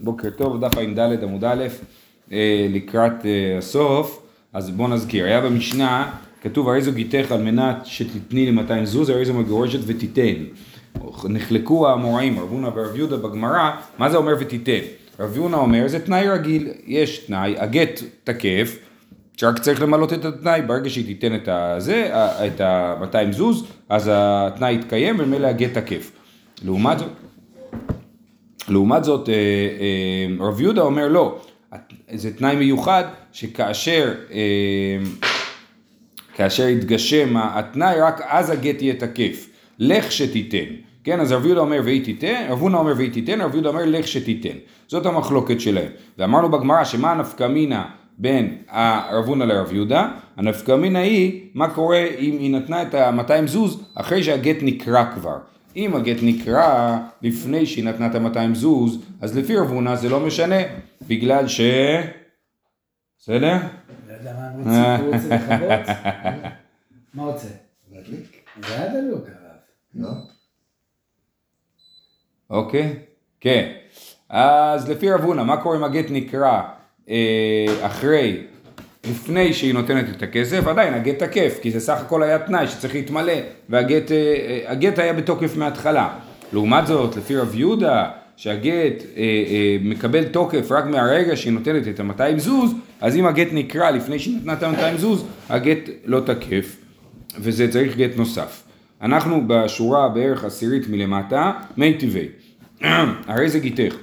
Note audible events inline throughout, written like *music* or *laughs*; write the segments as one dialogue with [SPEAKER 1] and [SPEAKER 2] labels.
[SPEAKER 1] בוקר טוב, דף ע"ד עמוד א', אה, לקראת אה, הסוף, אז בואו נזכיר, היה במשנה, כתוב הרי זו גיתך על מנת שתתני לי 200 זוז, הרי זו מגורשת ותיתן. נחלקו האמוראים, רב הונא ורב יהודה בגמרא, מה זה אומר ותיתן? רב יהודה אומר זה תנאי רגיל, יש תנאי, הגט תקף, שרק צריך למלות את התנאי, ברגע שהיא תיתן את הזה, את ה-200 זוז, אז התנאי יתקיים וממילא הגט תקף. לעומת זאת, לעומת זאת אה, אה, רב יהודה אומר לא, זה תנאי מיוחד שכאשר אה, כאשר יתגשם התנאי רק אז הגט יהיה תקף, לך שתיתן, כן אז רב יהודה אומר והיא תיתן, רב הונא אומר והיא תיתן, רב יהודה אומר לך שתיתן, זאת המחלוקת שלהם, ואמרנו בגמרא שמה הנפקא מינה בין הרב הונא לרב יהודה, הנפקא מינה היא מה קורה אם היא נתנה את ה-200 זוז אחרי שהגט נקרא כבר, אם הגט נקרא לפני שהיא נתנה את ה-200 זוז, אז לפי רב הונא זה לא משנה, בגלל ש... בסדר?
[SPEAKER 2] לא יודע מה הם רוצים, הוא רוצה לכבות? *laughs* מה רוצה?
[SPEAKER 3] להדליק?
[SPEAKER 2] זה היה דלוק הרב.
[SPEAKER 3] לא?
[SPEAKER 1] אוקיי, כן. אז לפי רב הונא, מה קורה אם הגט נקרא אה, אחרי, לפני שהיא נותנת את הכסף? עדיין הגט תקף, כי זה סך הכל היה תנאי שצריך להתמלא, והגט אה, הגט היה בתוקף מההתחלה. לעומת זאת, לפי רב יהודה, שהגט אה, אה, מקבל תוקף רק מהרגע שהיא נותנת את ה-200 זוז, אז אם הגט נקרא לפני שהיא נתנה את ה-200 זוז, הגט לא תקף, וזה צריך גט נוסף. אנחנו בשורה בערך עשירית מלמטה, מי טבעי. *clears throat* הרי זה גיתך.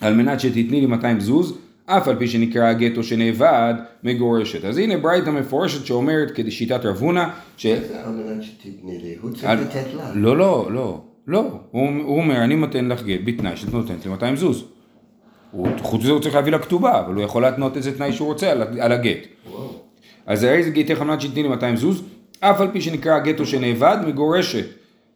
[SPEAKER 1] על מנת שתתני לי 200 זוז, אף על פי שנקרא הגט או שנאבד, מגורשת. אז הנה ברייתא מפורשת שאומרת כשיטת רב הונא, ש...
[SPEAKER 3] זה על מנת לי, הוא צריך לתת לה.
[SPEAKER 1] לא, לא, לא, לא. הוא, הוא אומר, אני נותן לך גט בתנאי שאת נותנת לי 200 זוז. הוא, חוץ מזה הוא צריך להביא לה כתובה, אבל הוא יכול להתנות איזה תנאי שהוא רוצה על, על הגט.
[SPEAKER 3] וואו.
[SPEAKER 1] אז הרי זה גיתך על מנת שתתני לי 200 זוז, אף על פי שנקרא הגט או שנאבד, מגורשת.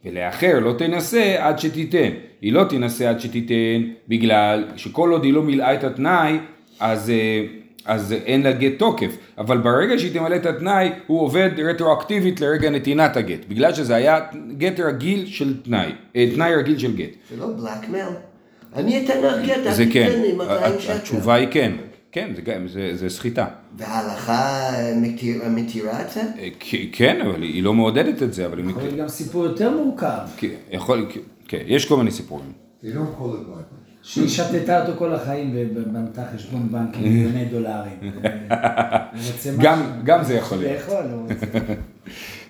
[SPEAKER 1] ולאחר לא תנסה עד שתיתן. היא לא תנסה עד שתיתן, בגלל שכל עוד היא לא מילאה את התנאי, אז, אה, אז אין לה גט תוקף. אבל ברגע שהיא תמלא את התנאי, הוא עובד רטרואקטיבית לרגע נתינת הגט. בגלל שזה היה גט רגיל של תנאי, אה, תנאי רגיל של גט.
[SPEAKER 3] זה לא בלקמייל? אני אתן לך גט,
[SPEAKER 1] זה כן,
[SPEAKER 3] תיתן לי 200 שקל.
[SPEAKER 1] התשובה היא כן. כן, זה, גם- זה, זה סחיטה.
[SPEAKER 3] וההלכה מתיר- מתירה את זה?
[SPEAKER 1] אה, כן, אבל היא לא מעודדת את זה, אבל היא...
[SPEAKER 2] יכול להיות גם סיפור יותר מורכב,
[SPEAKER 1] כן, יכול, כן, יש כל מיני סיפורים.
[SPEAKER 4] They don't call it black.
[SPEAKER 2] שהיא שתתה אותו כל החיים ובנתה חשבון בנק עם מיליוני דולרים. הוא רוצה
[SPEAKER 1] גם, זה יכול להיות.
[SPEAKER 2] רוצה.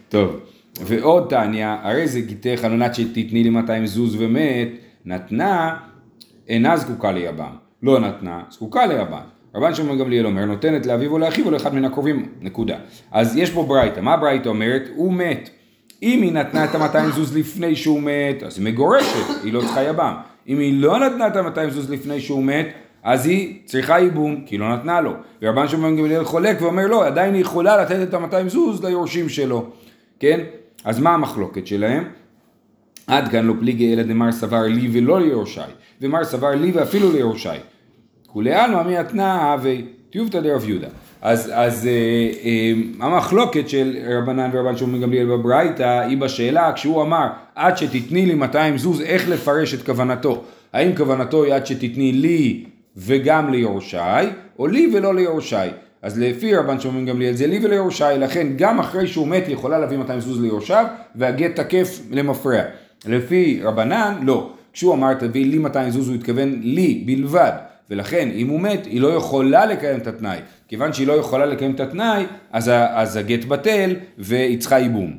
[SPEAKER 1] טוב, ועוד תניא, הרי זה גיתך על מנת שתתני לי 200 זוז ומת, נתנה, אינה זקוקה ליבם. לא נתנה, זקוקה ליבם. רבן שמעון גמליאל אומר, נותנת לאביו או לאחיו או לאחד מן הקרובים, נקודה. אז יש פה ברייתא, מה ברייתא אומרת? הוא מת. אם היא נתנה את ה-200 זוז לפני שהוא מת, אז היא מגורשת, היא לא צריכה יבם. אם היא לא נתנה את ה-200 זוז לפני שהוא מת, אז היא צריכה ייבום, כי לא נתנה לו. ורבן שמעון גמליאל חולק ואומר לא, עדיין היא יכולה לתת את ה-200 זוז ליורשים שלו, כן? אז מה המחלוקת שלהם? עד כאן לא פליגי אלא דמר סבר לי ולא ליורשי, ומר סבר לי ואפילו ליורשי. כולי עלמא מי התנא הווי דרב יהודה. אז, אז אה, אה, המחלוקת של רבנן ורבן שמעון גמליאל בברייתא היא בשאלה כשהוא אמר עד שתתני לי 200 זוז איך לפרש את כוונתו. האם כוונתו היא עד שתתני לי וגם ליורשי או לי ולא ליורשי. אז לפי רבן שמעון גמליאל זה לי וליורשי לכן גם אחרי שהוא מת היא יכולה להביא 200 זוז ליורשיו והגט תקף למפרע. לפי רבנן לא. כשהוא אמר תביא לי 200 זוז הוא התכוון לי בלבד. ולכן אם הוא מת היא לא יכולה לקיים את התנאי. כיוון שהיא לא יכולה לקיים את התנאי אז, אז הגט בטל והיא צריכה ייבום.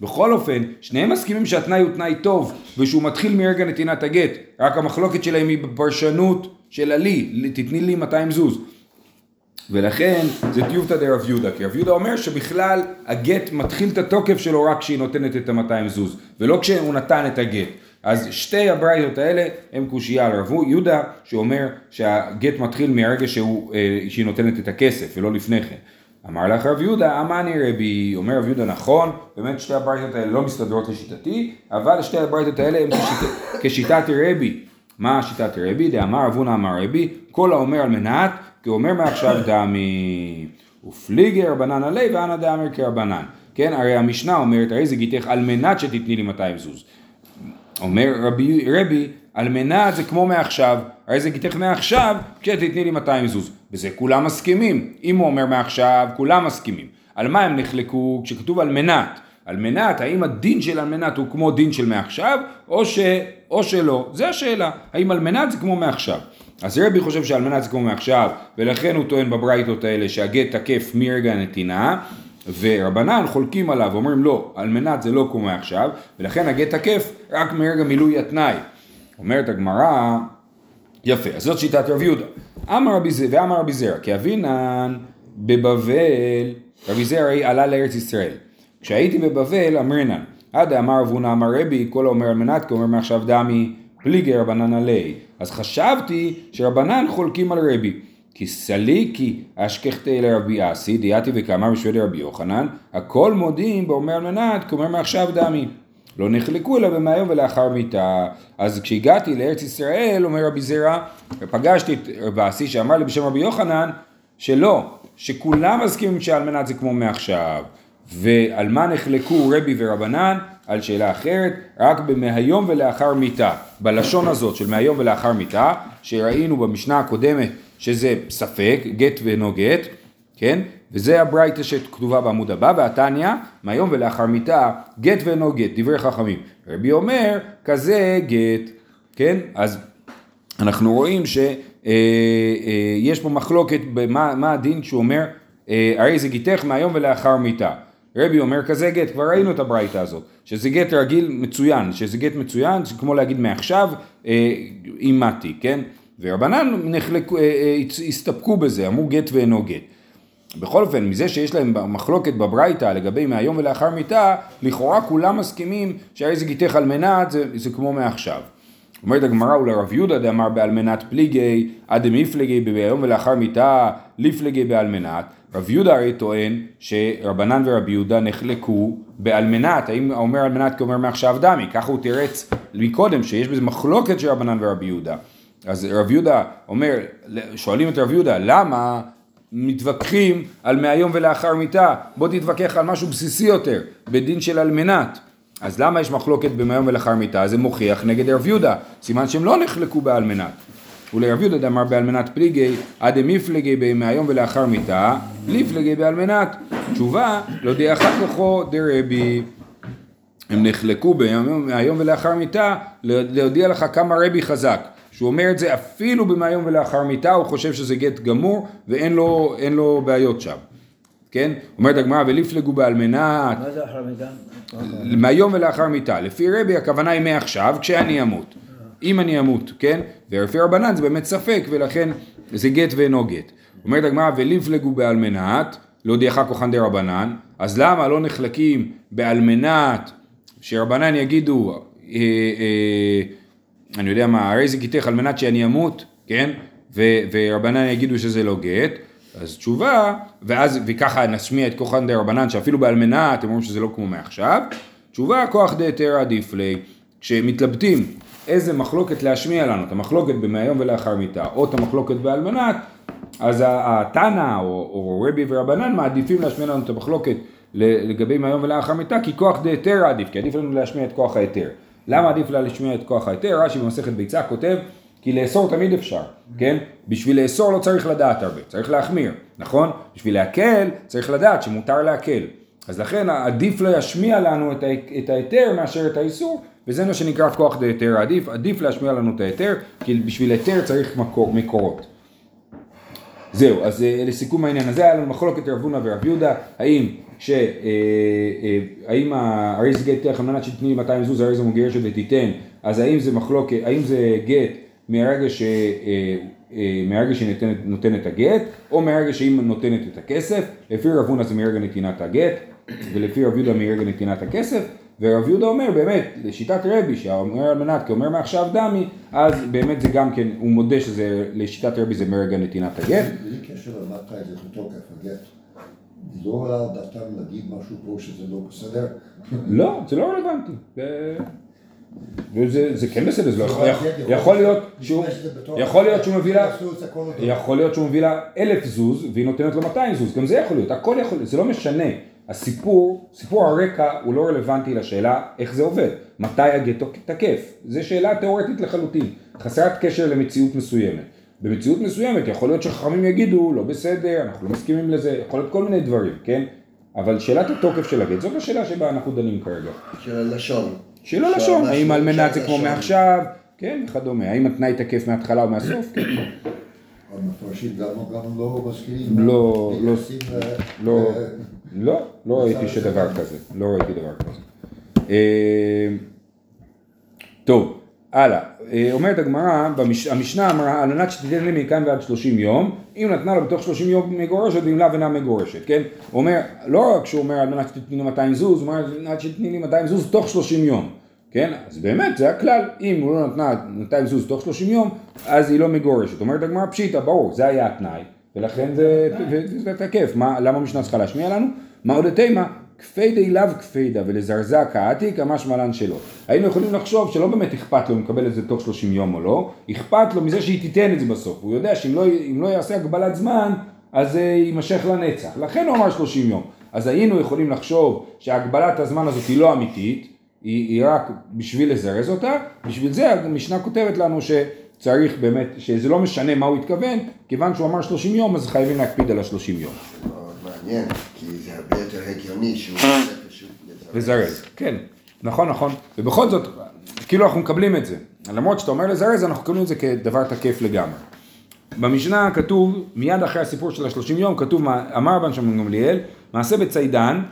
[SPEAKER 1] בכל אופן, שניהם מסכימים שהתנאי הוא תנאי טוב ושהוא מתחיל מרגע נתינת הגט. רק המחלוקת שלהם היא בפרשנות של הלי, תתני לי 200 זוז. ולכן זה טיובתא דרב יהודה, כי רב יהודה אומר שבכלל הגט מתחיל את התוקף שלו רק כשהיא נותנת את ה-200 זוז, ולא כשהוא נתן את הגט. אז שתי הברייתות האלה הם קושייה על רב יהודה, שאומר שהגט מתחיל מהרגע שהוא, אה, שהיא נותנת את הכסף, ולא לפני כן. אמר לך רב יהודה, אמני רבי, אומר רב יהודה נכון, באמת שתי הברייתות האלה לא מסתדרות לשיטתי, אבל שתי הברייתות האלה הן כשיט, כשיטת רבי. מה שיטת רבי? דאמר רב אמר רבי, כל האומר על מנת, כי הוא אומר מעכשיו דמי. ופליגי רבנן עלי ואנא דאמר כרבנן. כן, הרי המשנה אומרת, הרי זה גיתך על מנת שתתני לי 200 זוז. אומר רבי, רבי, על מנת זה כמו מעכשיו, הרי זה גיתך מעכשיו, כשתתני לי 200 זוז. בזה כולם מסכימים. אם הוא אומר מעכשיו, כולם מסכימים. על מה הם נחלקו? כשכתוב על מנת. על מנת, האם הדין של על מנת הוא כמו דין של מעכשיו, או, ש, או שלא? זה השאלה. האם על מנת זה כמו מעכשיו. אז רבי חושב שעל מנת זה כמו מעכשיו, ולכן הוא טוען בברייתות האלה שהגט תקף מרגע הנתינה, ורבנן חולקים עליו, אומרים לא, על מנת זה לא כמו מעכשיו, ולכן הגט תקף רק מרגע מילוי התנאי. אומרת הגמרא, יפה, אז זאת שיטת רב יהודה. אמר רבי זרע, ואמר רבי זרע, כי אבינן בבבל, רבי זרע עלה לארץ ישראל. כשהייתי בבבל אמרינן, עד אמר אבונה אמר רבי, כל האומר על מנת, כי אומר מעכשיו דמי, פליגי רבנן עלי. אז חשבתי שרבנן חולקים על רבי. כי סליקי אשכחתי לרבי אסי, דייתי וכאמר בשביל רבי יוחנן, הכל מודים באומר על מנת, כי אומר מעכשיו דמי. לא נחלקו אלא במהיום ולאחר מיתה. אז כשהגעתי לארץ ישראל, אומר רבי זרע, פגשתי את רבי אסי שאמר לי בשם רבי יוחנן, שלא, שכולם מסכימים שעל מנת זה כמו מעכשיו. ועל מה נחלקו רבי ורבנן? על שאלה אחרת, רק במהיום ולאחר מיתה. בלשון הזאת של מהיום ולאחר מיתה, שראינו במשנה הקודמת שזה ספק, גט ואינו גט, כן? וזה הברייתא שכתובה בעמוד הבא, והתניא, מהיום ולאחר מיתה, גט ואינו גט, דברי חכמים. רבי אומר, כזה גט, כן? אז אנחנו רואים שיש פה מחלוקת במה מה הדין שהוא אומר, אה, הרי זה גיתך מהיום ולאחר מיתה. רבי אומר כזה גט, כבר ראינו את הברייתא הזאת, שזה גט רגיל מצוין, שזה גט מצוין, זה כמו להגיד מעכשיו, אימתי, כן? ורבנן נחלקו, אה, אה, הסתפקו בזה, אמרו גט ואינו גט. בכל אופן, מזה שיש להם מחלוקת בברייתא לגבי מהיום ולאחר מיתה, לכאורה כולם מסכימים זה גיתך על מנת, זה, זה כמו מעכשיו. אומרת הגמרא ולרב יהודה דאמר בעל מנת פליגי, עד מפלגי ביום ולאחר מיתה, לפלגי בעל מנת. רב יהודה הרי טוען שרבנן ורבי יהודה נחלקו בעל מנת, האם אומר על מנת כי אומר מעכשיו דמי, ככה הוא תירץ מקודם שיש בזה מחלוקת של רבנן ורבי יהודה. אז רב יהודה אומר, שואלים את רב יהודה, למה מתווכחים על מהיום ולאחר מיתה? בוא תתווכח על משהו בסיסי יותר, בדין של על מנת. אז למה יש מחלוקת במהיום ולאחר מיתה? זה מוכיח נגד רב יהודה, סימן שהם לא נחלקו בעל מנת. ולרב יהודה דאמר בעל מנת פליגי, עד מפלגי במהיום ולאחר מיתה, לפלגי בעל מנת. תשובה, לא די אחר ככו דרבי. הם נחלקו מהיום ולאחר מיתה, להודיע לך כמה רבי חזק. שהוא אומר את זה אפילו במהיום ולאחר מיתה, הוא חושב שזה גט גמור ואין לו, לו בעיות שם. כן? אומרת הגמרא, ולפלגו באלמנת.
[SPEAKER 2] מה זה אחר מיתה?
[SPEAKER 1] מהיום ולאחר מיתה. לפי רבי הכוונה היא מעכשיו, כשאני אמות. אם אני אמות, כן? ולפי רבנן זה באמת ספק, ולכן זה גט ואינו גט. אומרת הגמרא, ולפלגו באלמנת, לא הודיעך כוחן דה רבנן, אז למה לא נחלקים באלמנת, שרבנן יגידו, אה, אה, אני יודע מה, הרי זה גיתך על מנת שאני אמות, כן? ו- ורבנן יגידו שזה לא גט, אז תשובה, ואז, וככה נשמיע את כוחן דה רבנן, שאפילו באלמנה אתם אומרים שזה לא כמו מעכשיו, תשובה, כוח דה תרא עדיף לי, כשמתלבטים איזה מחלוקת להשמיע לנו, את המחלוקת במהיום ולאחר מיתה, או את המחלוקת באלמנת, אז התנא או, או רבי ורבנן מעדיפים להשמיע לנו את המחלוקת לגבי מהיום ולאחר מיתה, כי כוח דה תרא עדיף, כי עדיף לנו להשמיע את כוח ההיתר. למה עדיף לה לשמיע את כוח ההיתר? רש"י במסכת ביצה כותב כי לאסור תמיד אפשר, כן? בשביל לאסור לא צריך לדעת הרבה, צריך להחמיר, נכון? בשביל להקל צריך לדעת שמותר להקל. אז לכן עדיף להשמיע לנו את ההיתר מאשר את האיסור, וזה מה שנקרא כוח דהיתר עדיף, עדיף להשמיע לנו את ההיתר, כי בשביל היתר צריך מקור, מקורות. זהו, אז אה, לסיכום העניין הזה היה לנו מחלוקת רב הונא ורב יהודה, האם ש... אה, אה, זה גט תלך על מנת שתתני 200 זוז, הרי זה מגרשת ותיתן, אז האם זה מחלוקת, האם זה גט מהרגע ש... מהרגע שהיא נותנת, נותנת הגט, או מהרגע שהיא נותנת את הכסף, לפי רב הונא זה מרגע נתינת הגט, ולפי רב יהודה מרגע נתינת הכסף, ורב יהודה אומר באמת, לשיטת רבי, שאומר על מנת, כי אומר מעכשיו דמי, אז באמת זה גם כן, הוא מודה שזה, לשיטת רבי זה מרגע נתינת הגט.
[SPEAKER 4] בלי קשר למתי זה בתוקף הגט. לא על דעתם להגיד משהו פה שזה לא בסדר.
[SPEAKER 1] לא, זה לא רלוונטי. וזה זה כן בסדר, זה לא יכול, להיות שהוא, יכול להיות שהוא מביא לה, יכול להיות שהוא מביא לה אלף זוז והיא נותנת לו 200 זוז, גם זה יכול להיות, הכל יכול להיות, זה לא משנה. הסיפור, סיפור הרקע הוא לא רלוונטי לשאלה איך זה עובד. מתי הגט תקף. זו שאלה תיאורטית לחלוטין, חסרת קשר למציאות מסוימת. במציאות מסוימת יכול להיות שחכמים יגידו, לא בסדר, אנחנו לא מסכימים לזה, יכול להיות כל מיני דברים, כן? אבל שאלת התוקף של הגט, זאת השאלה שבה אנחנו דנים כרגע.
[SPEAKER 3] של הלשון.
[SPEAKER 1] של הלשון, האם על
[SPEAKER 3] של
[SPEAKER 1] מנת זה כמו. מעכשיו, כן, וכדומה, האם התנאי תקף מההתחלה או מהסוף, כן.
[SPEAKER 4] המפרשים גם גם לא מסכימים.
[SPEAKER 1] לא, לא,
[SPEAKER 4] מייחסים ל-
[SPEAKER 1] לא,
[SPEAKER 4] ל-
[SPEAKER 1] לא, לא ראיתי שדבר כזה, לא ראיתי דבר כזה. אה, טוב, הלאה, אה, אומרת הגמרא, במש- המשנה אמרה, על מנת שתיתן לי מכאן ועד 30 יום, אם נתנה לו בתוך 30 יום מגורשת, ואם לאו אינה מגורשת, כן? הוא אומר, לא רק שהוא אומר על מנת שתתני לי 200 זוז, הוא אומר על מנת שתתני לי 200 זוז תוך 30 יום, כן? אז באמת זה הכלל, אם הוא לא נתנה 200 זוז תוך 30 יום, אז היא לא מגורשת. אומרת הגמרא פשיטא, ברור, זה היה התנאי, ולכן זה, זה תקף, מה, למה המשנה צריכה להשמיע לנו? מה עוד תימא? כפיידי לאו כפיידה ולזרזה כעתיק, המשמע לן שלא. היינו יכולים לחשוב שלא באמת אכפת לו אם לקבל את זה תוך 30 יום או לא, אכפת לו מזה שהיא תיתן את זה בסוף. הוא יודע שאם לא, לא יעשה הגבלת זמן, אז זה יימשך לנצח. לכן הוא אמר 30 יום. אז היינו יכולים לחשוב שהגבלת הזמן הזאת היא לא אמיתית, היא, היא רק בשביל לזרז אותה, בשביל זה המשנה כותבת לנו שצריך באמת, שזה לא משנה מה הוא התכוון, כיוון שהוא אמר 30 יום אז חייבים להקפיד על ה-30 יום.
[SPEAKER 3] מעניין, כי זה הרבה יותר הגיוני שהוא רוצה פשוט
[SPEAKER 1] לזרז, כן, נכון נכון, ובכל זאת, כאילו אנחנו מקבלים את זה, למרות שאתה אומר לזרז, אנחנו מקבלים את זה כדבר תקף לגמרי. במשנה כתוב, מיד אחרי הסיפור של השלושים יום, כתוב, אמר בן שמעון גמליאל, מעשה בצידן,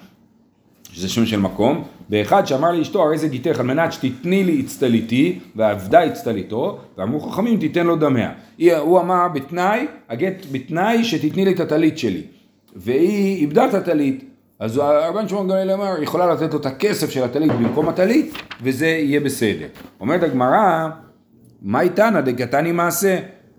[SPEAKER 1] שזה שם של מקום, באחד שאמר לאשתו, הרי זה גיתך על מנת שתתני לי אצטליתי, ועבדה אצטליתו, ואמרו חכמים תיתן לו דמיה. הוא אמר בתנאי, הגט בתנאי שתתני לי את הטלית שלי. והיא איבדה את הטלית, אז הרבן שמעון גמליאל אמר, היא יכולה לתת לו את הכסף של הטלית במקום הטלית, וזה יהיה בסדר. אומרת הגמרא, מאי תנא דקתני מעשה?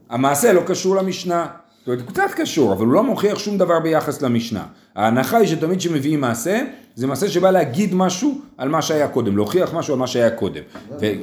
[SPEAKER 1] המעשה לא קשור למשנה. זאת אומרת, הוא קצת קשור, אבל הוא לא מוכיח שום דבר ביחס למשנה. ההנחה היא שתמיד כשמביאים מעשה, זה מעשה שבא להגיד משהו על מה שהיה קודם, להוכיח משהו על מה שהיה קודם.
[SPEAKER 3] זה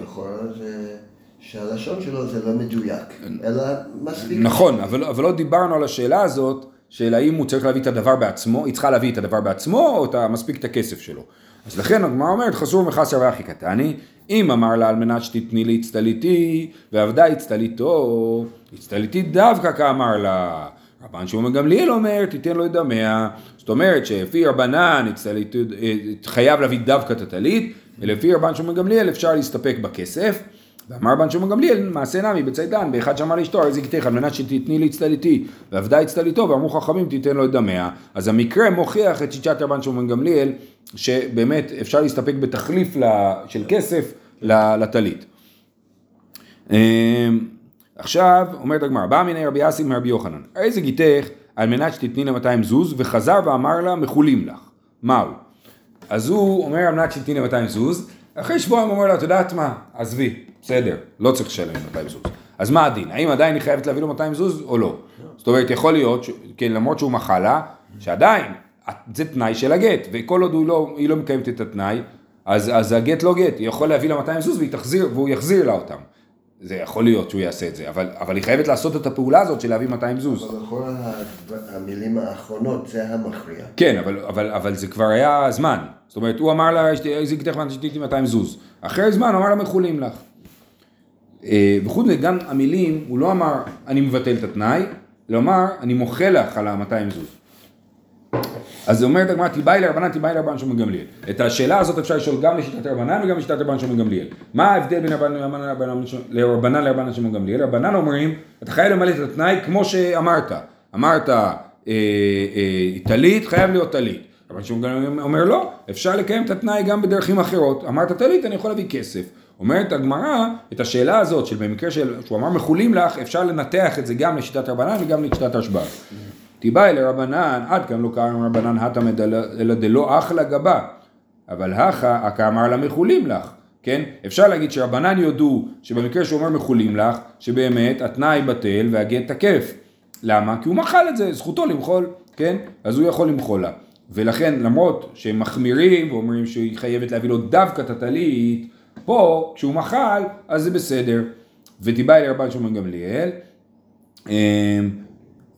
[SPEAKER 3] שהלשון שלו זה לא מדויק, אלא מספיק.
[SPEAKER 1] נכון, אבל, אבל לא דיברנו על השאלה הזאת, של האם הוא צריך להביא את הדבר בעצמו, היא צריכה להביא את הדבר בעצמו, או את מספיק את הכסף שלו. אז לכן הגמרא אומרת, חסור מחסר ואחי קטני, אם אמר לה על מנת שתתני לי הצטליתי, ועבדה הצטליתו, הצטליתי דווקא כאמר לה. רבן שמעון גמליאל אומר, תיתן לו את דמיה. זאת אומרת שלפי רבנן אה, חייב להביא דווקא את הטלית, ולפי רבן שמעון גמליאל אפשר להסתפק בכסף. ואמר בן שמעון גמליאל, מעשה נמי בצידן, באחד שאמר לאשתו, הרי זיקתך על מנת שתתני לי הצטליתי, ועבדה הצטליתו, ואמרו חכמים תיתן לו את דמיה. אז המקרה מוכיח את שיטת רבן שמעון גמליאל, שבאמת אפשר להסתפק בתחליף של כסף לטלית. אמ, עכשיו, אומרת הגמרא, בא מיני רבי אסי מרבי יוחנן, הרי זה גיתך על מנת שתתני לה 200 זוז, וחזר ואמר לה, מחולים לך. מהו? אז הוא אומר על מנת שתתני לה 200 זוז, אחרי שבועיים הוא אומר לה, את יודעת מה, עזבי, בסדר, לא צריך לשלם 200 זוז. אז מה הדין? האם עדיין היא חייבת להביא לו 200 זוז או לא? זאת אומרת, יכול להיות, ש- כן, למרות שהוא מחה לה, שעדיין, זה תנאי של הגט, וכל עוד לא, היא לא מקיימת את התנאי, אז, אז הגט לא גט, היא יכול להביא לה 200 זוז תחזיר, והוא יחזיר לה אותם. זה יכול להיות שהוא יעשה את זה, אבל, אבל היא חייבת לעשות את הפעולה הזאת של להביא 200 זוז.
[SPEAKER 3] אבל לכאורה המילים האחרונות זה המכריע.
[SPEAKER 1] כן, אבל, אבל, אבל זה כבר היה זמן. זאת אומרת, הוא אמר לה, איזה גיתך ואני שתיתי 200 זוז. אחרי זמן הוא אמר לה, מחולים לך. אה, וחוץ מזה, גם המילים, הוא לא אמר, אני מבטל את התנאי, אלא אמר, אני מוחה לך על ה-200 זוז. אז אומרת הגמרא, תיבאי לרבנן, תיבאי לרבנן שמעון גמליאל. את השאלה הזאת אפשר לשאול גם לשיטת רבנן וגם לשיטת רבנן שמעון גמליאל. מה ההבדל בין רבנן לרבנן שמעון גמליאל? רבנן אומרים, אתה חייב למלא את התנאי כמו שאמרת. אמרת, אה, אה, טלית, חייב להיות טלית. רבן שמעון גמליאל אומר לא, אפשר לקיים את התנאי גם בדרכים אחרות. אמרת טלית, אני יכול להביא כסף. אומרת הגמרא, את השאלה הזאת, של במקרה של, שהוא אמר מחולים לך, אפשר לנתח את זה גם לשיטת רבנן וגם לשיטת השב"ר. תיבאי לרבנן, עד כאן לא קרא רבנן התמד אלא דלא אחלה גבה, אבל הכא הכא אמר לה מחולים לך, כן? אפשר להגיד שרבנן יודו שבמקרה שהוא אומר מחולים לך, שבאמת התנאי בטל והגט תקף. למה? כי הוא מחל את זה, זכותו למחול, כן? אז הוא יכול למחול לה. ולכן למרות שהם מחמירים ואומרים שהיא חייבת להביא לו דווקא את הטלית, פה כשהוא מחל אז זה בסדר. ותיבאי לרבן שמעון גמליאל, אמ,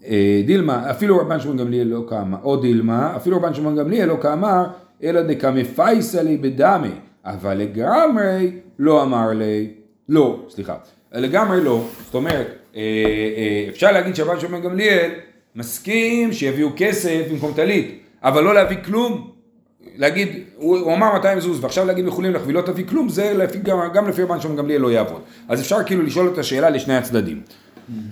[SPEAKER 1] אה, דילמה, אפילו רבן שמעון גמליאל לא כאמר, או דילמה, אפילו רבן שמעון גמליאל לא כאמר, אלא דקמפייסא לי בדמי, אבל לגמרי לא אמר לי, לא, סליחה, לגמרי לא, זאת אומרת, אה, אה, אפשר להגיד שרבן שמעון גמליאל מסכים שיביאו כסף במקום טלית, אבל לא להביא כלום, להגיד, הוא, הוא אמר 200 זוז, ועכשיו להגיד מחולים לך ולא תביא כלום, זה לפי, גם, גם לפי רבן שמעון גמליאל לא יעבוד. אז אפשר כאילו לשאול את השאלה לשני הצדדים.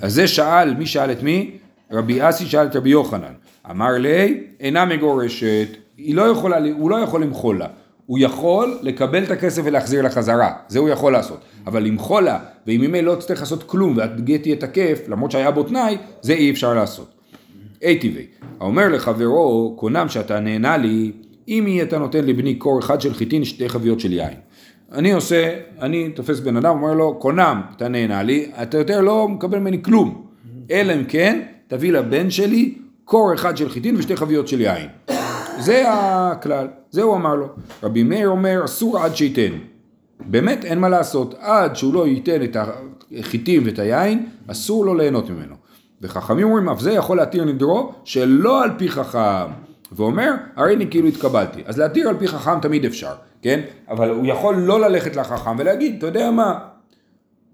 [SPEAKER 1] אז זה שאל, מי שאל את מי? רבי אסי שאל את רבי יוחנן. אמר לי, אינה מגורשת, לא יכולה, הוא לא יכול למחול לה. הוא יכול לקבל את הכסף ולהחזיר לה חזרה, זה הוא יכול לעשות. אבל למחול לה, ואם ממילא לא תצטרך לעשות כלום, והגט יהיה תקף, למרות שהיה בו תנאי, זה אי אפשר לעשות. אי טבעי, האומר לחברו, קונם שאתה נהנה לי, אם היא אתה נותן לבני קור אחד של חיטין, שתי חביות של יין. אני עושה, אני תופס בן אדם, אומר לו, קונם, אתה נהנה לי, אתה יותר לא מקבל ממני כלום. אלא אם כן, תביא לבן שלי קור אחד של חיטין ושתי חביות של יין. זה הכלל, זה הוא אמר לו. רבי מאיר אומר, אסור עד שייתן. באמת אין מה לעשות, עד שהוא לא ייתן את החיטים ואת היין, אסור לו ליהנות ממנו. וחכמים אומרים, אף זה יכול להתיר נדרו שלא על פי חכם. ואומר, הרי אני כאילו התקבלתי. אז להתיר על פי חכם תמיד אפשר, כן? אבל הוא יכול לא ללכת לחכם ולהגיד, אתה יודע מה,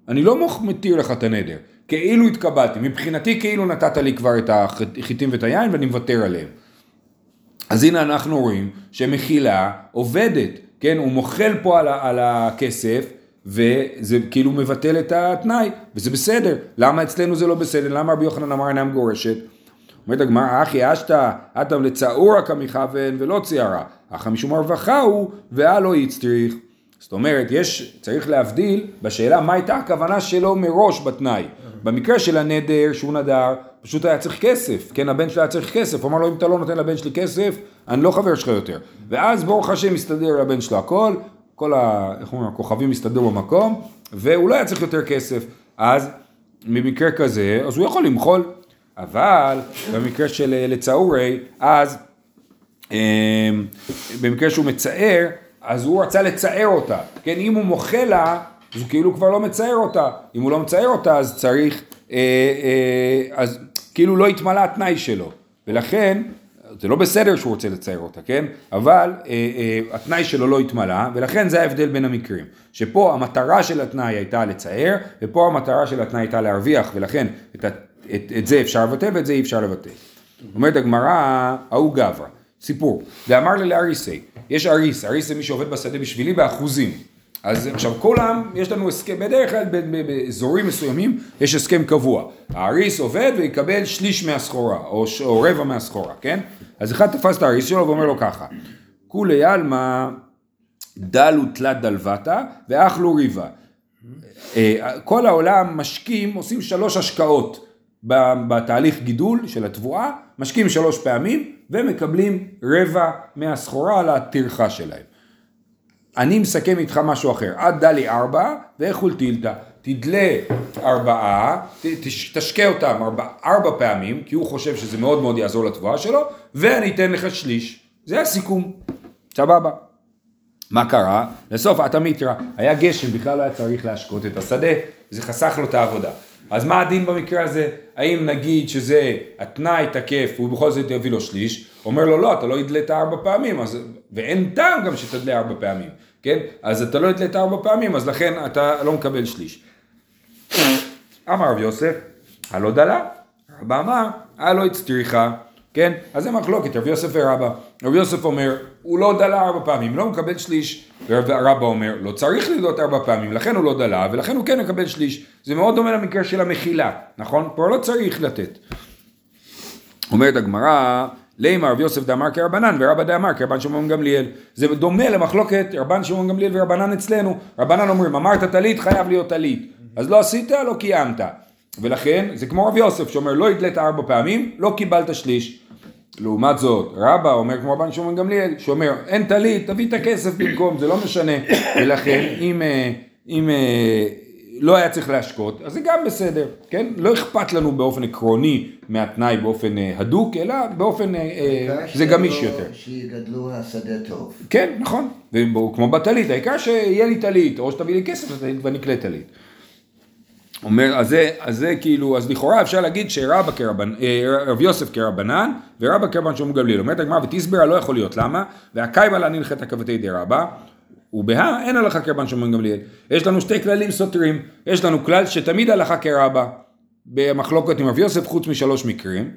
[SPEAKER 1] אני לא מתיר לך את הנדר, כאילו התקבלתי, מבחינתי כאילו נתת לי כבר את החיטים ואת היין ואני מוותר עליהם. אז הנה אנחנו רואים שמחילה עובדת, כן? הוא מוחל פה על, על הכסף וזה כאילו מבטל את התנאי, וזה בסדר. למה אצלנו זה לא בסדר? למה רבי יוחנן אמר אינה מגורשת? אומרת הגמרא, אחי אשתא, אטם לצעורא כמכוון ולא ציערא, אך משום הרווחה הוא, והלא יצטריך. זאת אומרת, יש, צריך להבדיל בשאלה מה הייתה הכוונה שלו מראש בתנאי. במקרה של הנדר שהוא נדר, פשוט היה צריך כסף, כן, הבן שלו היה צריך כסף, הוא אמר לו אם אתה לא נותן לבן שלי כסף, אני לא חבר שלך יותר. ואז ברוך השם מסתדר לבן שלו הכל, כל ה... איך אומרים, הכוכבים הסתדרו במקום, והוא לא היה צריך יותר כסף. אז במקרה כזה, אז הוא יכול למחול. אבל במקרה של אה, לצעורי, אז במקרה שהוא מצער, אז הוא רצה לצער אותה. כן, אם הוא מוחה לה, אז הוא כאילו כבר לא מצער אותה. אם הוא לא מצער אותה, אז צריך, אה, אה, אז כאילו לא התמלא התנאי שלו. ולכן, זה לא בסדר שהוא רוצה לצייר אותה, כן? אבל התנאי שלו לא התמלא, ולכן זה ההבדל בין המקרים. שפה המטרה של התנאי הייתה לצייר, ופה המטרה של התנאי הייתה להרוויח, ולכן את, את, את זה אפשר לבטל ואת זה אי אפשר לבטל. אומרת הגמרא, ההוא גברא, סיפור, ואמר לי לאריסי, יש אריס, אריס זה מי שעובד בשדה בשבילי באחוזים. אז עכשיו כולם, יש לנו הסכם, בדרך כלל באזורים מסוימים יש הסכם קבוע. האריס עובד ויקבל שליש מהסחורה, או, או רבע מהסחורה, כן? אז אחד תפס את האריס שלו ואומר לו ככה, כולי עלמא דלו תלת דלבתא ואכלו ריבה. אה, כל העולם משקים, עושים שלוש השקעות בתהליך גידול של התבואה, משקים שלוש פעמים ומקבלים רבע מהסחורה על הטרחה שלהם. אני מסכם איתך משהו אחר, את דלי ארבע ואיכול טילתא, תדלה ארבעה, תשקה אותם ארבע, ארבע פעמים, כי הוא חושב שזה מאוד מאוד יעזור לתבואה שלו, ואני אתן לך שליש. זה הסיכום, סבבה. מה קרה? לסוף אתה מתרא, היה גשם, בכלל לא היה צריך להשקות את השדה, זה חסך לו את העבודה. אז מה הדין במקרה הזה? האם נגיד שזה התנאי תקף והוא בכל זאת יביא לו שליש, אומר לו לא, אתה לא הדלת ארבע פעמים, אז... ואין טעם גם שתדלה ארבע פעמים, כן? אז אתה לא הדלת ארבע פעמים, אז לכן אתה לא מקבל שליש. אמר רב יוסף, הלא דלה, רבא אמר, הלא הצטריכה, כן? אז זה מחלוקת, רב יוסף ורבא. רב יוסף אומר, הוא לא דלה ארבע פעמים, לא מקבל שליש. ורבא אומר, לא צריך לדלות ארבע פעמים, לכן הוא לא דלה, ולכן הוא כן מקבל שליש. זה מאוד דומה למקרה של המחילה, נכון? פה לא צריך לתת. אומרת הגמרא, לימה רב יוסף דאמר כרבנן ורבא דאמר כרבן שמעון גמליאל. זה דומה למחלוקת רבן שמעון גמליאל ורבנן אצלנו. רבנן אומרים, אמרת טלית חייב להיות טלית. אז לא עשית, לא קיימת. ולכן, זה כמו רב יוסף שאומר, לא הדלת ארבע פעמים, לא קיבלת שליש. לעומת זאת, רבא אומר כמו רבן שמעון גמליאל, שאומר אין טלית, תביא את הכסף במקום, זה לא משנה, ולכן אם, אה, אם אה, לא היה צריך להשקות, אז זה גם בסדר, כן? לא אכפת לנו באופן עקרוני מהתנאי באופן אה, הדוק, אלא באופן, זה גמיש יותר.
[SPEAKER 3] שיגדלו השדה טוב.
[SPEAKER 1] כן, נכון, וכמו בטלית, העיקר שיהיה לי טלית, או שתביא לי כסף ואני אקלה טלית. אומר, אז זה, אז זה כאילו, אז לכאורה אפשר להגיד שרבא כרבנ... אה, רב יוסף כרבנן ורבא כרבן שום גמליאל. אומרת הגמרא ותסברה לא יכול להיות, למה? והקיימה חטא כבתי די רבא, ובהא אין הלכה כרבן שמעון גמליאל. יש לנו שתי כללים סותרים. יש לנו כלל שתמיד הלכה כרבה במחלוקת עם רב יוסף חוץ משלוש מקרים,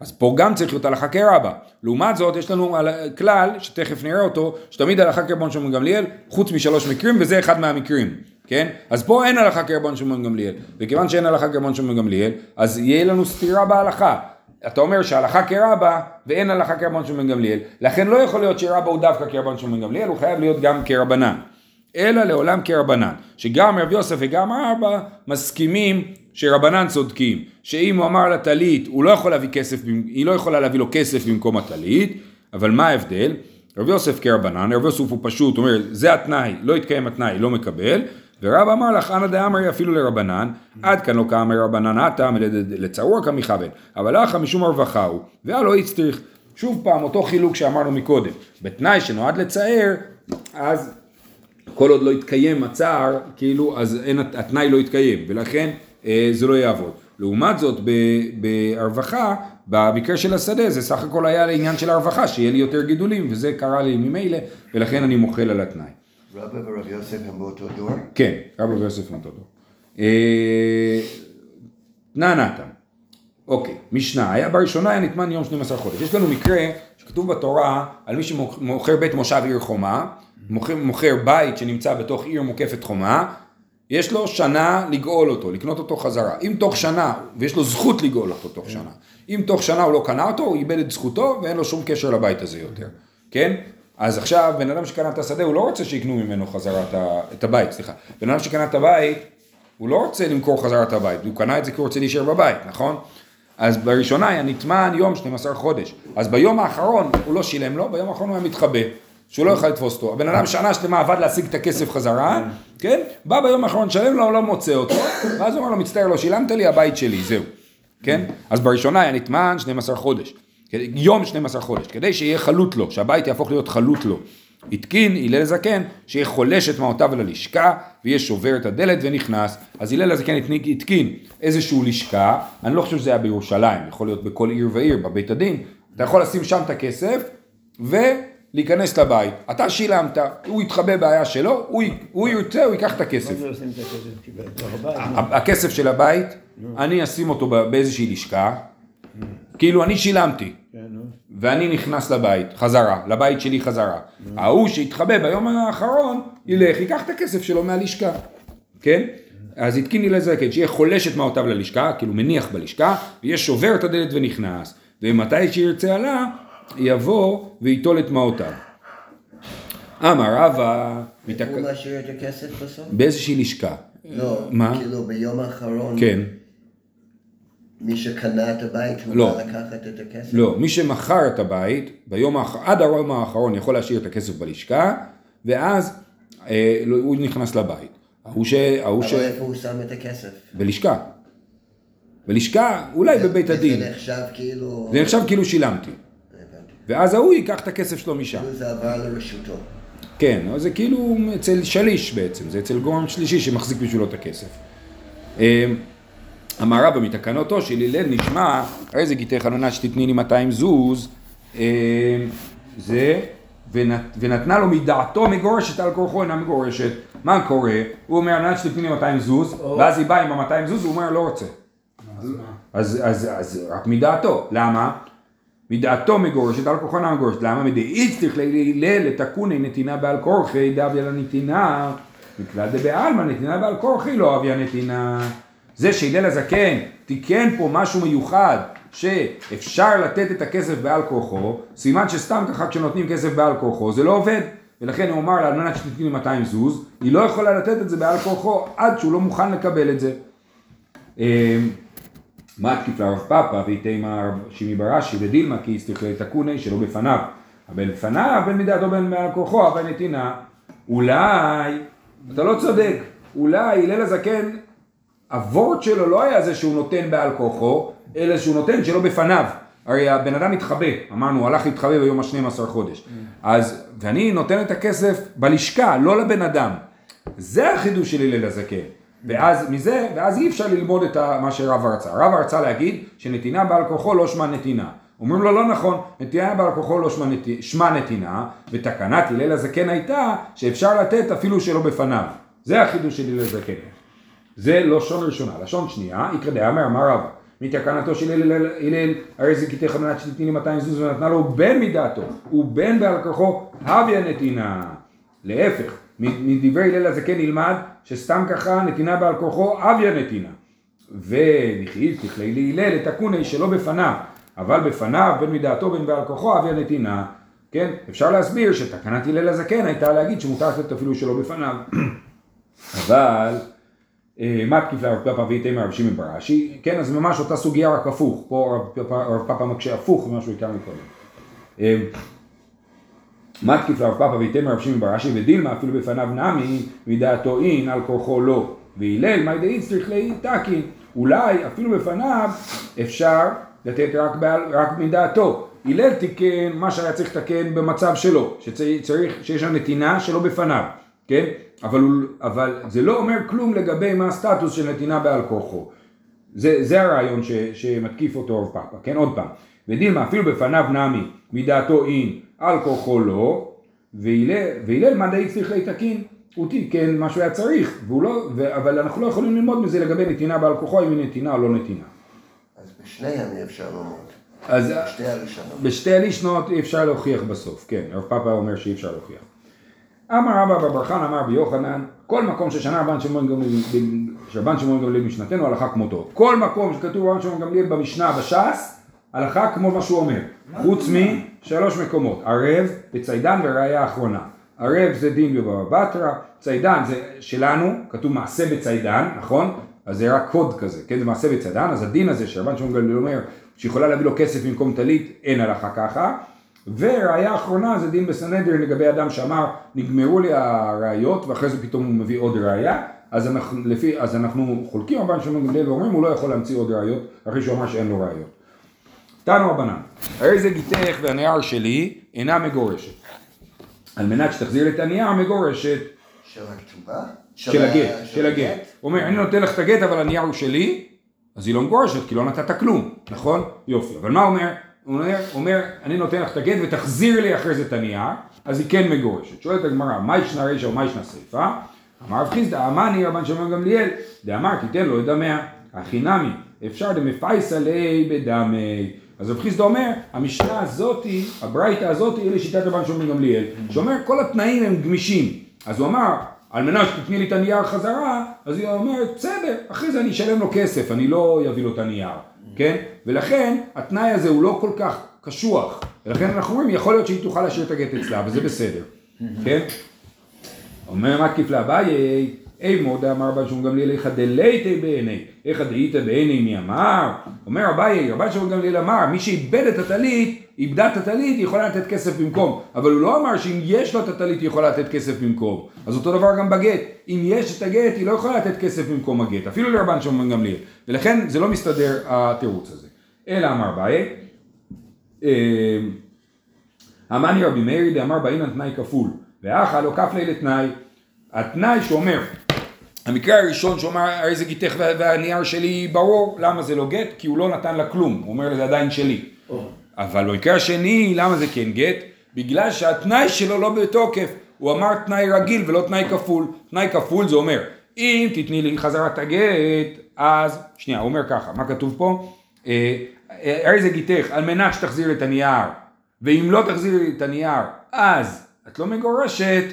[SPEAKER 1] אז פה גם צריך להיות הלכה כרבה. לעומת זאת יש לנו על- כלל, שתכף נראה אותו, שתמיד הלכה כרבן שמעון גמליאל חוץ משלוש מקרים וזה אחד מהמקרים. כן? אז פה אין הלכה כרבן שמעון גמליאל, וכיוון שאין הלכה כרבן שמעון גמליאל, אז יהיה לנו סתירה בהלכה. אתה אומר שהלכה כרבה ואין הלכה כרבן שמעון גמליאל, לכן לא יכול להיות שרבה הוא דווקא כרבן שמעון גמליאל, הוא חייב להיות גם כרבנן. אלא לעולם כרבנן, שגם רב יוסף וגם ארבע מסכימים שרבנן צודקים, שאם הוא אמר לטלית, הוא לא יכול להביא כסף, היא לא יכולה להביא לו כסף במקום הטלית, אבל מה ההבדל? רב יוסף כרבנן, רב יוסף הוא פשוט, אומר, זה התנאי, לא התקיים התנאי, לא מקבל, ורב אמר לך, אנא דאמרי אפילו לרבנן, עד כאן לא כאמר רבנן עתה, לצרור כמכוון, אבל לך משום הרווחה הוא, והלא הצטריך. שוב פעם, אותו חילוק שאמרנו מקודם, בתנאי שנועד לצער, אז כל עוד לא יתקיים הצער, כאילו, אז אין, התנאי לא יתקיים, ולכן אה, זה לא יעבוד. לעומת זאת, ב- בהרווחה, במקרה של השדה, זה סך הכל היה לעניין של הרווחה, שיהיה לי יותר גידולים, וזה קרה לי ממילא, ולכן אני מוחל על התנאי.
[SPEAKER 3] רבא ורב יוסף הם באותו דור?
[SPEAKER 1] כן, רבי ויוסף נתודו. אה, תנא נתן. אוקיי, משנה, היה בראשונה היה נטמן יום 12 חודש. יש לנו מקרה שכתוב בתורה על מי שמוכר בית מושב עיר חומה, מוכר, מוכר בית שנמצא בתוך עיר מוקפת חומה, יש לו שנה לגאול אותו, לקנות אותו חזרה. אם תוך שנה, ויש לו זכות לגאול אותו תוך שנה, אם תוך שנה הוא לא קנה אותו, הוא איבד את זכותו ואין לו שום קשר לבית הזה יותר, כן? אז עכשיו, בן אדם שקנה את השדה, הוא לא רוצה שיקנו ממנו חזרה את, הבית, סליחה. בן אדם שקנה את הבית, הוא לא רוצה למכור חזרה את הבית, הוא קנה את זה כי הוא רוצה להישאר בבית, נכון? אז בראשונה היה נטמן יום 12 חודש. אז ביום האחרון הוא לא שילם לו, ביום האחרון הוא היה מתחבא. שהוא לא יוכל לתפוס אותו. הבן אדם שנה שלמה עבד להשיג את הכסף חזרה, כן? בא ביום האחרון, שלם לו, לא מוצא אותו, ואז הוא אומר לו, מצטער, לא שילמת לי, הבית שלי, זהו. כן? אז בראשונה היה נטמן 12 חודש. יום 12 חודש, כדי שיהיה חלוט לו, שהבית יהפוך להיות חלוט לו. התקין הלל הזקן שיהיה חולש את מעותיו אל הלשכה ויהיה שובר את הדלת ונכנס. אז הלל הזקן התקין איזשהו לשכה, אני לא חושב שזה היה בירושלים, יכול להיות בכל עיר ועיר, בבית הדין, אתה יכול לשים שם את הכסף ולהיכנס לבית. אתה שילמת, הוא יתחבא בעיה שלו, הוא, הוא ירצה, הוא ייקח את הכסף.
[SPEAKER 2] הכסף?
[SPEAKER 1] של הבית, אני אשים אותו באיזושהי לשכה, כאילו אני שילמתי.
[SPEAKER 2] כן.
[SPEAKER 1] ואני נכנס לבית, חזרה, לבית שלי חזרה. ההוא שהתחבא ביום האחרון, ילך, ייקח את הכסף שלו מהלשכה, כן? אז התקין לי לזקן, שיהיה חולש את מעותיו ללשכה, כאילו מניח בלשכה, ויהיה שובר את הדלת ונכנס, ומתי שירצה עלה, יבוא וייטול את מעותיו. אמר רבא, מתק-
[SPEAKER 3] הוא משאיר את הכסף בסוף?
[SPEAKER 1] באיזושהי לשכה.
[SPEAKER 3] לא,
[SPEAKER 1] מה?
[SPEAKER 3] כאילו ביום האחרון,
[SPEAKER 1] כן.
[SPEAKER 3] מי שקנה את הבית, הוא
[SPEAKER 1] לא.
[SPEAKER 3] לקחת את הכסף?
[SPEAKER 1] לא, מי שמכר את הבית, ביום האח... עד היום האחרון יכול להשאיר את הכסף בלשכה, ואז אה, לא, הוא נכנס לבית. ההוא ש... ההוא ש...
[SPEAKER 3] אבל איפה הוא שם את הכסף?
[SPEAKER 1] בלשכה. בלשכה, אולי בבית הדין.
[SPEAKER 3] זה נחשב כאילו...
[SPEAKER 1] זה נחשב כאילו שילמתי. ואז ההוא ייקח את הכסף שלו משם.
[SPEAKER 3] כאילו זה עבר לרשותו.
[SPEAKER 1] כן, זה כאילו אצל שליש בעצם, זה אצל גורם שלישי שמחזיק בשבילו את הכסף. אמר רבא מתקנותו של הלל נשמע, הרי זה גיתך חנונה שתתני לי 200 זוז, אה, זה, ונת, ונתנה לו מדעתו מגורשת על כורחו אינה מגורשת. מה קורה? הוא אומר, מנת שתתני לי 200 זוז, ואז היא באה עם ה-200 זוז, הוא אומר, לא רוצה. אז, אז, אז רק מדעתו, למה? מדעתו מגורשת, על כורחו אינה מגורשת, למה? מדאיץ צריך להלל לתקוני נתינה בעל כורחי דאביה לנתינה, מכלל דבעלמא נתינה בעל כורחי לא אביה נתינה. זה שהלל הזקן תיקן פה משהו מיוחד, שאפשר לתת את הכסף בעל כורחו, סימן שסתם ככה כשנותנים כסף בעל כורחו זה לא עובד. ולכן הוא אמר לה, על מנת שתתני לי 200 זוז, היא לא יכולה לתת את זה בעל כורחו עד שהוא לא מוכן לקבל את זה. מה תקיף לרב פאפא ויתימה רב שימי ברש"י ודילמה כי הסתכלי תקוני שלא בפניו. אבל לפניו בין מדעתו בין מעל כוחו אבל נתינה. אולי, אתה לא צודק, אולי הלל הזקן, הוורט שלו לא היה זה שהוא נותן בעל כוחו, אלא שהוא נותן שלא בפניו. הרי הבן אדם מתחבא, אמרנו, הוא הלך להתחבא ביום ה-12 חודש. אז, ואני נותן את הכסף בלשכה, לא לבן אדם. זה החידוש של הלל הזקן. ואז מזה, ואז אי אפשר ללמוד את מה שרב רצה. רב רצה להגיד שנתינה בעל כוחו לא שמה נתינה. אומרים לו לא נכון, נתינה בעל כוחו לא שמה, נת... שמה נתינה, ותקנת הלל הזקן הייתה שאפשר לתת אפילו שלא בפניו. זה החידוש של הלל הזקן. זה לשון ראשונה. לשון שנייה, יקרא דאמר אמר רבא. מתקנתו של הלל, הרי זה קטעי חמנת שתתני 200 זוז ונתנה לו בן מדעתו, ובן בעל כוחו הביא הנתינה. להפך, מדברי הלל הזקן נלמד שסתם ככה נתינה בעל כוחו אבי הנתינה. וכי תכלי להלל את הכוני שלא בפניו, אבל בפניו בין מדעתו בין בעל כוחו אבי הנתינה. כן, אפשר להסביר שתקנת הלל הזקן הייתה להגיד שמותר לתת אפילו שלא בפניו. *clears throat* אבל מה תקיף לרב פאפה ואיתמר רב שמעון ברש"י, כן, אז ממש אותה סוגיה רק הפוך, פה רב פאפה מקשה הפוך ממה שהוא הכר מקודם. אה, מה תקיף לרב פאפה ואיתמר רב שמעון ברש"י ודילמה אפילו בפניו נמי מדעתו אין על כורחו לא. והלל מאי דאיץ צריך תקין אולי אפילו בפניו אפשר לתת רק, בעל, רק מדעתו. הלל תיקן מה שהיה צריך לתקן במצב שלו שצריך, שיש נתינה שלא בפניו כן? אבל, הוא, אבל זה לא אומר כלום לגבי מה הסטטוס של נתינה בעל כוחו. זה, זה הרעיון ש, שמתקיף אותו רב פאפה, כן? עוד פעם. ודילמה אפילו בפניו נמי מדעתו אין על כוחו לא, והלל מה די צריך להתקין? הוא תיקן מה שהוא היה צריך, לא, ו, אבל אנחנו לא יכולים ללמוד מזה לגבי נתינה בעל כוחו אם היא נתינה או לא נתינה.
[SPEAKER 3] אז בשניהם אי אפשר ללמוד.
[SPEAKER 1] אז
[SPEAKER 3] בשתי הראשונות.
[SPEAKER 1] בשתי הראשונות אי אפשר להוכיח בסוף, כן, הרב פאפה אומר שאי אפשר להוכיח. אמר רבא בר חנא אמר ביוחנן, כל מקום ששנה רבן שמעון גמליאל, שרבן שמעון גמליאל משנתנו הלכה כמותו. כל מקום שכתוב רבן שמעון גמליאל במשנה בש"ס, הלכה כמו מה שהוא אומר. חוץ משלוש מקומות, ערב וצידן וראיה אחרונה. ערב זה דין בבבא בתרא, צידן זה שלנו, כתוב מעשה בצידן, נכון? אז זה רק קוד כזה, כן? זה מעשה בצידן, אז הדין הזה שרבן שמעון גמליאל אומר שיכולה להביא לו כסף במקום טלית, אין הלכה ככה. וראיה אחרונה זה דין בסנהדרין לגבי אדם שאמר נגמרו לי הראיות ואחרי זה פתאום הוא מביא עוד ראיה אז אנחנו, לפי, אז אנחנו חולקים רבן שמעון גמליאל ואומרים הוא לא יכול להמציא עוד ראיות אחרי שהוא אמר שאין לו ראיות. תנו רבנן, הרי זה גיתך והנייר שלי אינה מגורשת. על מנת שתחזיר את הנייר מגורשת.
[SPEAKER 3] של הכתובה?
[SPEAKER 1] של הגט, של הגט. הוא אומר אני נותן לך את הגט אבל הנייר הוא שלי אז היא לא מגורשת כי לא נתת כלום, נכון? יופי. אבל מה אומר? הוא אומר, אומר, אני נותן לך את הגט ותחזיר לי אחרי זה את הנייר, אז היא כן מגורשת. שואלת הגמרא, מה ישנה רישא ומה ישנה סיפא? אמר רב חיסדא, אמני רבן שמעון גמליאל, דאמר תיתן לו את דמיה, הכי נמי, אפשר דמפייסא ליה בדמי. אז רב חיסדא אומר, המשנה הזאתי, הברייתא הזאתי, היא לשיטת רבן שמעון גמליאל, שאומר כל התנאים הם גמישים. אז הוא אמר, על מנת שתתני לי את הנייר חזרה, אז היא אומרת, בסדר, אחרי זה אני אשלם לו כסף, אני לא אביא לו את הנייר. כן? ולכן התנאי הזה הוא לא כל כך קשוח, ולכן אנחנו אומרים יכול להיות שהיא תוכל להשאיר את הגט אצלה וזה בסדר, כן? אומר מה כיף לאביי, אי מודה אמר רבן שמעון גמליאל איך דלייתי בעיני, איך דהית בעיני מי אמר? אומר אביי, רבן שמעון גמליאל אמר מי שאיבד את הטלית, איבדה את הטלית היא יכולה לתת כסף במקום, אבל הוא לא אמר שאם יש לו את הטלית היא יכולה לתת כסף במקום, אז אותו דבר גם בגט, אם יש את הגט היא לא יכולה לתת כסף במקום הגט, אפילו לרבן שמעון גמליאל, ולכן זה לא מסתדר התירוץ הזה. אלא אמר אביי, אמני רבי מאיר דאמר באינן תנאי כפול, ואחא לא כפלי לתנאי, התנאי. שאומר המקרה הראשון שאומר הרי זה גיתך והנייר שלי ברור למה זה לא גט? כי הוא לא נתן לה כלום הוא אומר זה עדיין שלי אבל במקרה השני למה זה כן גט? בגלל שהתנאי שלו לא בתוקף הוא אמר תנאי רגיל ולא תנאי כפול. תנאי כפול זה אומר אם תתני לי חזרת הגט אז שנייה הוא אומר ככה מה כתוב פה אה, אה, הרי זה גיתך על מנת שתחזיר את הנייר ואם לא תחזיר את הנייר אז את לא מגורשת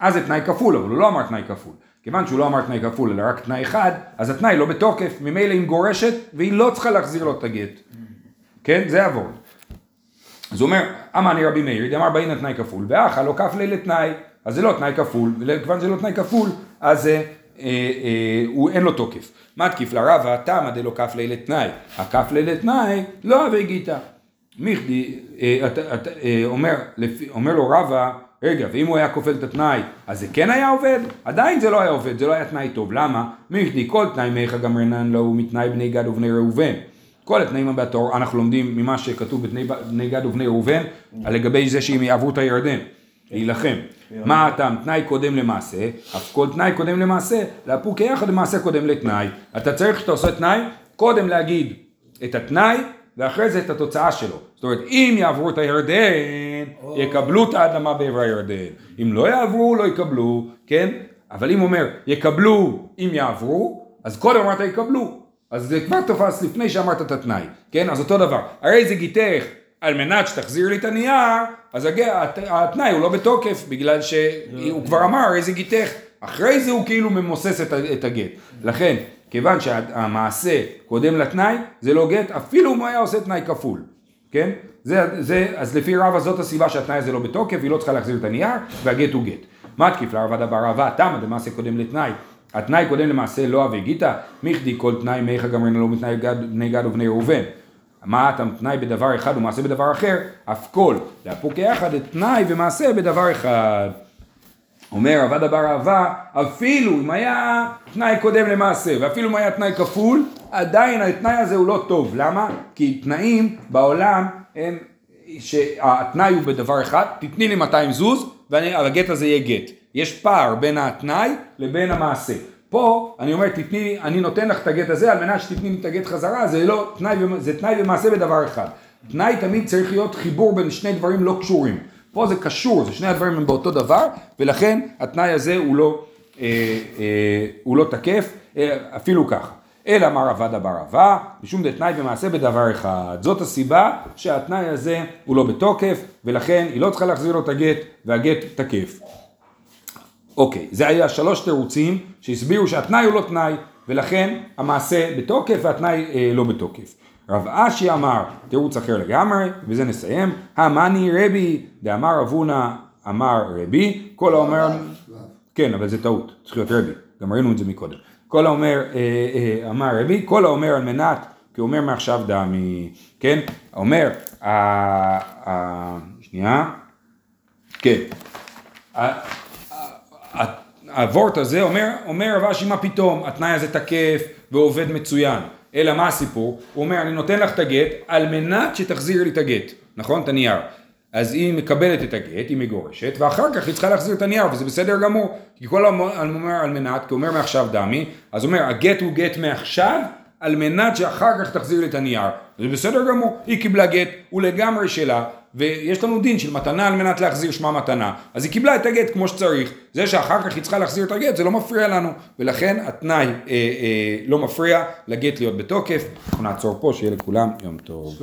[SPEAKER 1] אז זה תנאי כפול אבל הוא לא אמר תנאי כפול כיוון שהוא לא אמר תנאי כפול אלא רק תנאי אחד, אז התנאי לא בתוקף, ממילא היא מגורשת והיא לא צריכה להחזיר לו את הגט. כן? זה עבור. אז הוא אומר, אמני רבי מאיר, דאמר באין התנאי כפול, ואחא לא כף לילה תנאי, אז זה לא תנאי כפול, וכיוון שזה לא תנאי כפול, אז אה, אה, אה, הוא אין לו תוקף. מתקיף לרבה, תמא דלא כף לילה תנאי, הכף לילה תנאי, לא הווה. מיכדי, אה, אה, אומר, אומר לו רבה, רגע, ואם הוא היה כופל את התנאי, אז זה כן היה עובד? עדיין זה לא היה עובד, זה לא היה תנאי טוב. למה? מיכדי כל תנאי מיכה גמרנן לו מתנאי בני גד ובני ראובן. כל התנאים בתור, אנחנו לומדים ממה שכתוב בני גד ובני ראובן, לגבי זה שהם יעברו את הירדן, להילחם. מה הטעם? תנאי קודם למעשה, אף כל תנאי קודם למעשה, לאפוקי יחד למעשה קודם לתנאי. אתה צריך כשאתה עושה תנאי, קודם להגיד את התנאי, ואחרי זה את התוצאה שלו. זאת אומרת, אם יעברו את הירדן, יקבלו את האדמה בעבר הירדן. אם לא יעברו, לא יקבלו, כן? אבל אם אומר, יקבלו אם יעברו, אז קודם אמרת יקבלו. אז זה כבר תפס לפני שאמרת את התנאי, כן? אז אותו דבר. הרי זה גיתך על מנת שתחזיר לי את הנייר, אז הג- הת- התנאי הוא לא בתוקף, בגלל שהוא כבר אמר הרי זה גיתך. אחרי זה הוא כאילו ממוסס את את הגט. לכן, כיוון שהמעשה קודם לתנאי, זה לא גט, אפילו אם הוא היה עושה תנאי כפול, כן? זה, זה, אז לפי רבא זאת הסיבה שהתנאי הזה לא בתוקף, היא לא צריכה להחזיר את הנייר, והגט הוא גט. מתקיף לרבא דבר רבא, תמה דמעשה קודם לתנאי. התנאי קודם למעשה לא אבי גיתא, מכדי כל תנאי מיכה גמרנו לא מתנאי בני גד ובני ראובן. מה אתה תנאי בדבר אחד ומעשה בדבר אחר, אף כל, להפוק יחד את תנאי ומעשה בדבר אחד. אומר עבד אבר אהבה, אפילו אם היה תנאי קודם למעשה, ואפילו אם היה תנאי כפול, עדיין התנאי הזה הוא לא טוב. למה? כי תנאים בעולם הם, שהתנאי הוא בדבר אחד, תתני לי 200 זוז, והגט הזה יהיה גט. יש פער בין התנאי לבין המעשה. פה אני אומר, תתני אני נותן לך את הגט הזה על מנת שתתני לי את הגט חזרה, זה לא תנאי, זה תנאי ומעשה בדבר אחד. תנאי תמיד צריך להיות חיבור בין שני דברים לא קשורים. פה זה קשור, זה שני הדברים הם באותו דבר, ולכן התנאי הזה הוא לא, אה, אה, הוא לא תקף, אה, אפילו ככה. אלא אמר עבד אבר אבה, משום דתנאי ומעשה בדבר אחד. זאת הסיבה שהתנאי הזה הוא לא בתוקף, ולכן היא לא צריכה להחזיר לו את הגט, והגט תקף. אוקיי, זה היה שלוש תירוצים שהסבירו שהתנאי הוא לא תנאי, ולכן המעשה בתוקף והתנאי אה, לא בתוקף. רב אשי אמר, תירוץ אחר לגמרי, ובזה נסיים, המאני רבי, דאמר רב הונא אמר רבי, כל האומר, כן, אבל זה טעות, צריך להיות רבי, גם ראינו את זה מקודם. כל האומר, אה, אה, אמר רבי, כל האומר על מנת, כי הוא אומר מעכשיו דמי, כן, אומר, אה, אה, שנייה, כן, הוורט הזה אומר, אומר רב אשי מה פתאום, התנאי הזה תקף ועובד מצוין. אלא מה הסיפור? הוא אומר, אני נותן לך את הגט על מנת שתחזיר לי את הגט, נכון? את הנייר. אז היא מקבלת את הגט, היא מגורשת, ואחר כך היא צריכה להחזיר את הנייר, וזה בסדר גמור. כי כל הזמן אומר על מנת, כי אומר מעכשיו דמי, אז הוא אומר, הגט הוא גט מעכשיו, על מנת שאחר כך תחזיר לי את הנייר. זה בסדר גמור, היא קיבלה גט, הוא לגמרי שלה, ויש לנו דין של מתנה על מנת להחזיר שמה מתנה. אז היא קיבלה את הגט כמו שצריך. זה שאחר כך היא צריכה להחזיר את הגט, זה לא מפריע לנו. ולכן התנאי אה, אה, לא מפריע לגט להיות בתוקף. אנחנו נעצור פה, שיהיה לכולם יום טוב.